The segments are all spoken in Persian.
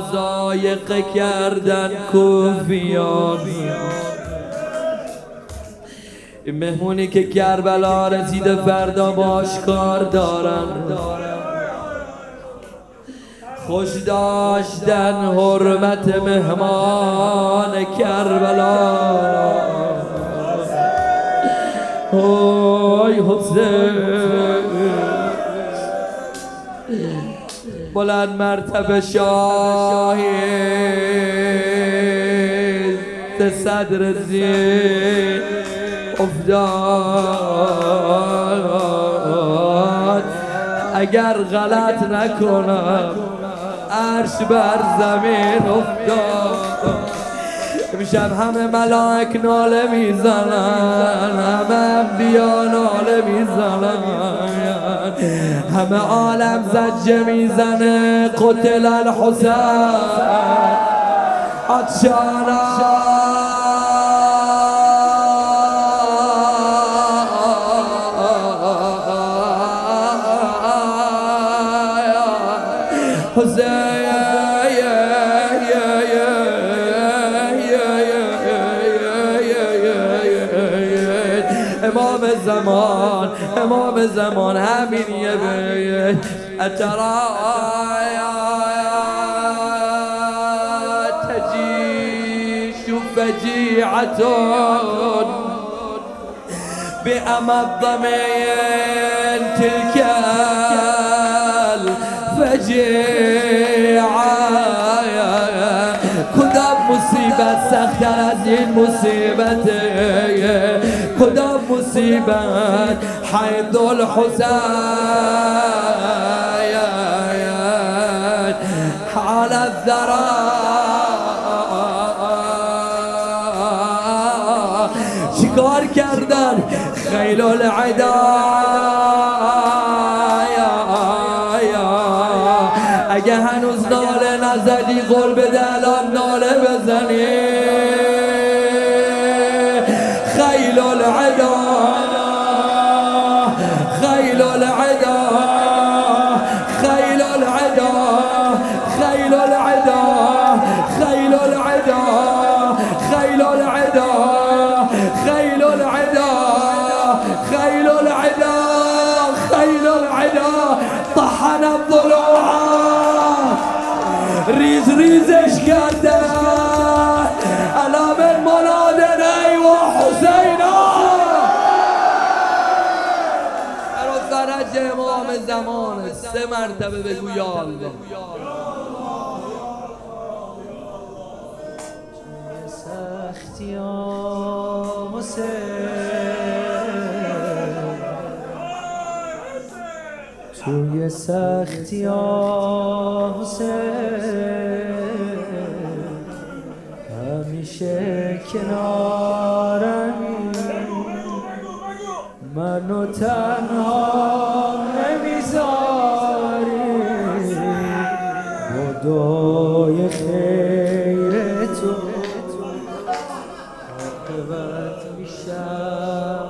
مزایقه کردن کوفیان. مهمونی که کربلا رسیده فردا باش کار دارن. خوش داشتن حرمت مهمان کربلا. اوی حسین بلند مرتبه شاهی صدر زین افتاد. اگر غلط نکنم عرش بر زمین افتاد. امشب همه ملاک ناله می‌زنن همه انبیا ناله می‌زنن. همه عالم زجه می‌زنه. قتل الحسین. عطشانا امام زمان امام زمان همین یه بیت. اترا تجیش فجیعة بأمض من تلك الفجيعة کدام مصیبت سختر از این مصیبت غريبا حيث حال على الذرى شکار کردن؟ خيل العدا. اگه هنوز ناله نزدی قلب دلان ناله بزنی. العدا خيل العدا خيل العدا طحن الضلوع. ريز ريز ايش قدر الا من منادنا ايوه حسينا سر و امام زمان سه مرتبه بگو یا الله سختی حسین توی سختی حسین همیشه کنارمی. منو تنها نمی‌ذاری خدای خیر تو. عاقبت میشم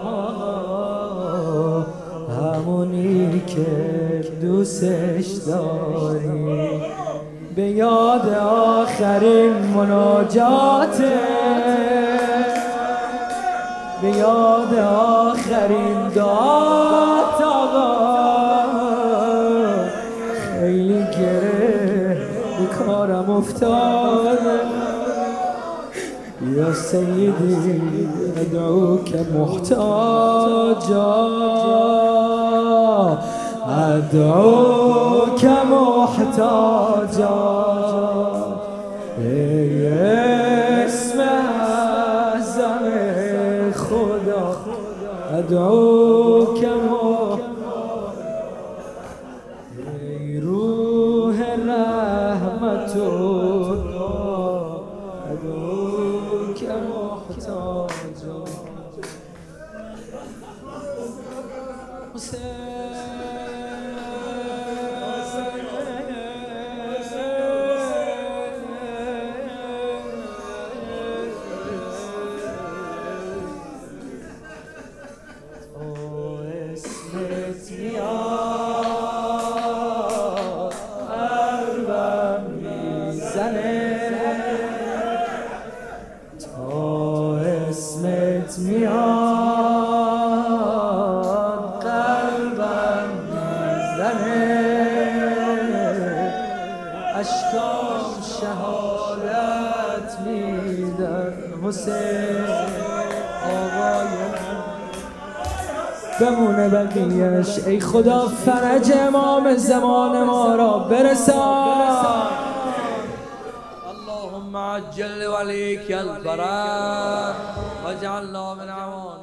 همونی که دوستش داری. به یاد آخرین مناجاته به یاد آخرین دعات آقا. خیلی گره به کارم افتاده. يا سيدي أدعوك محتاجا. أدعوك محتاجا. اسم اعظم خدا. أدعوك محتاجم حسین. شهادت میدن حسین آقای بمونه بقیهش ای خدا فرج امام زمان ما را برسان. اللهم عجل وليك الفرج واجعلنا من عوان.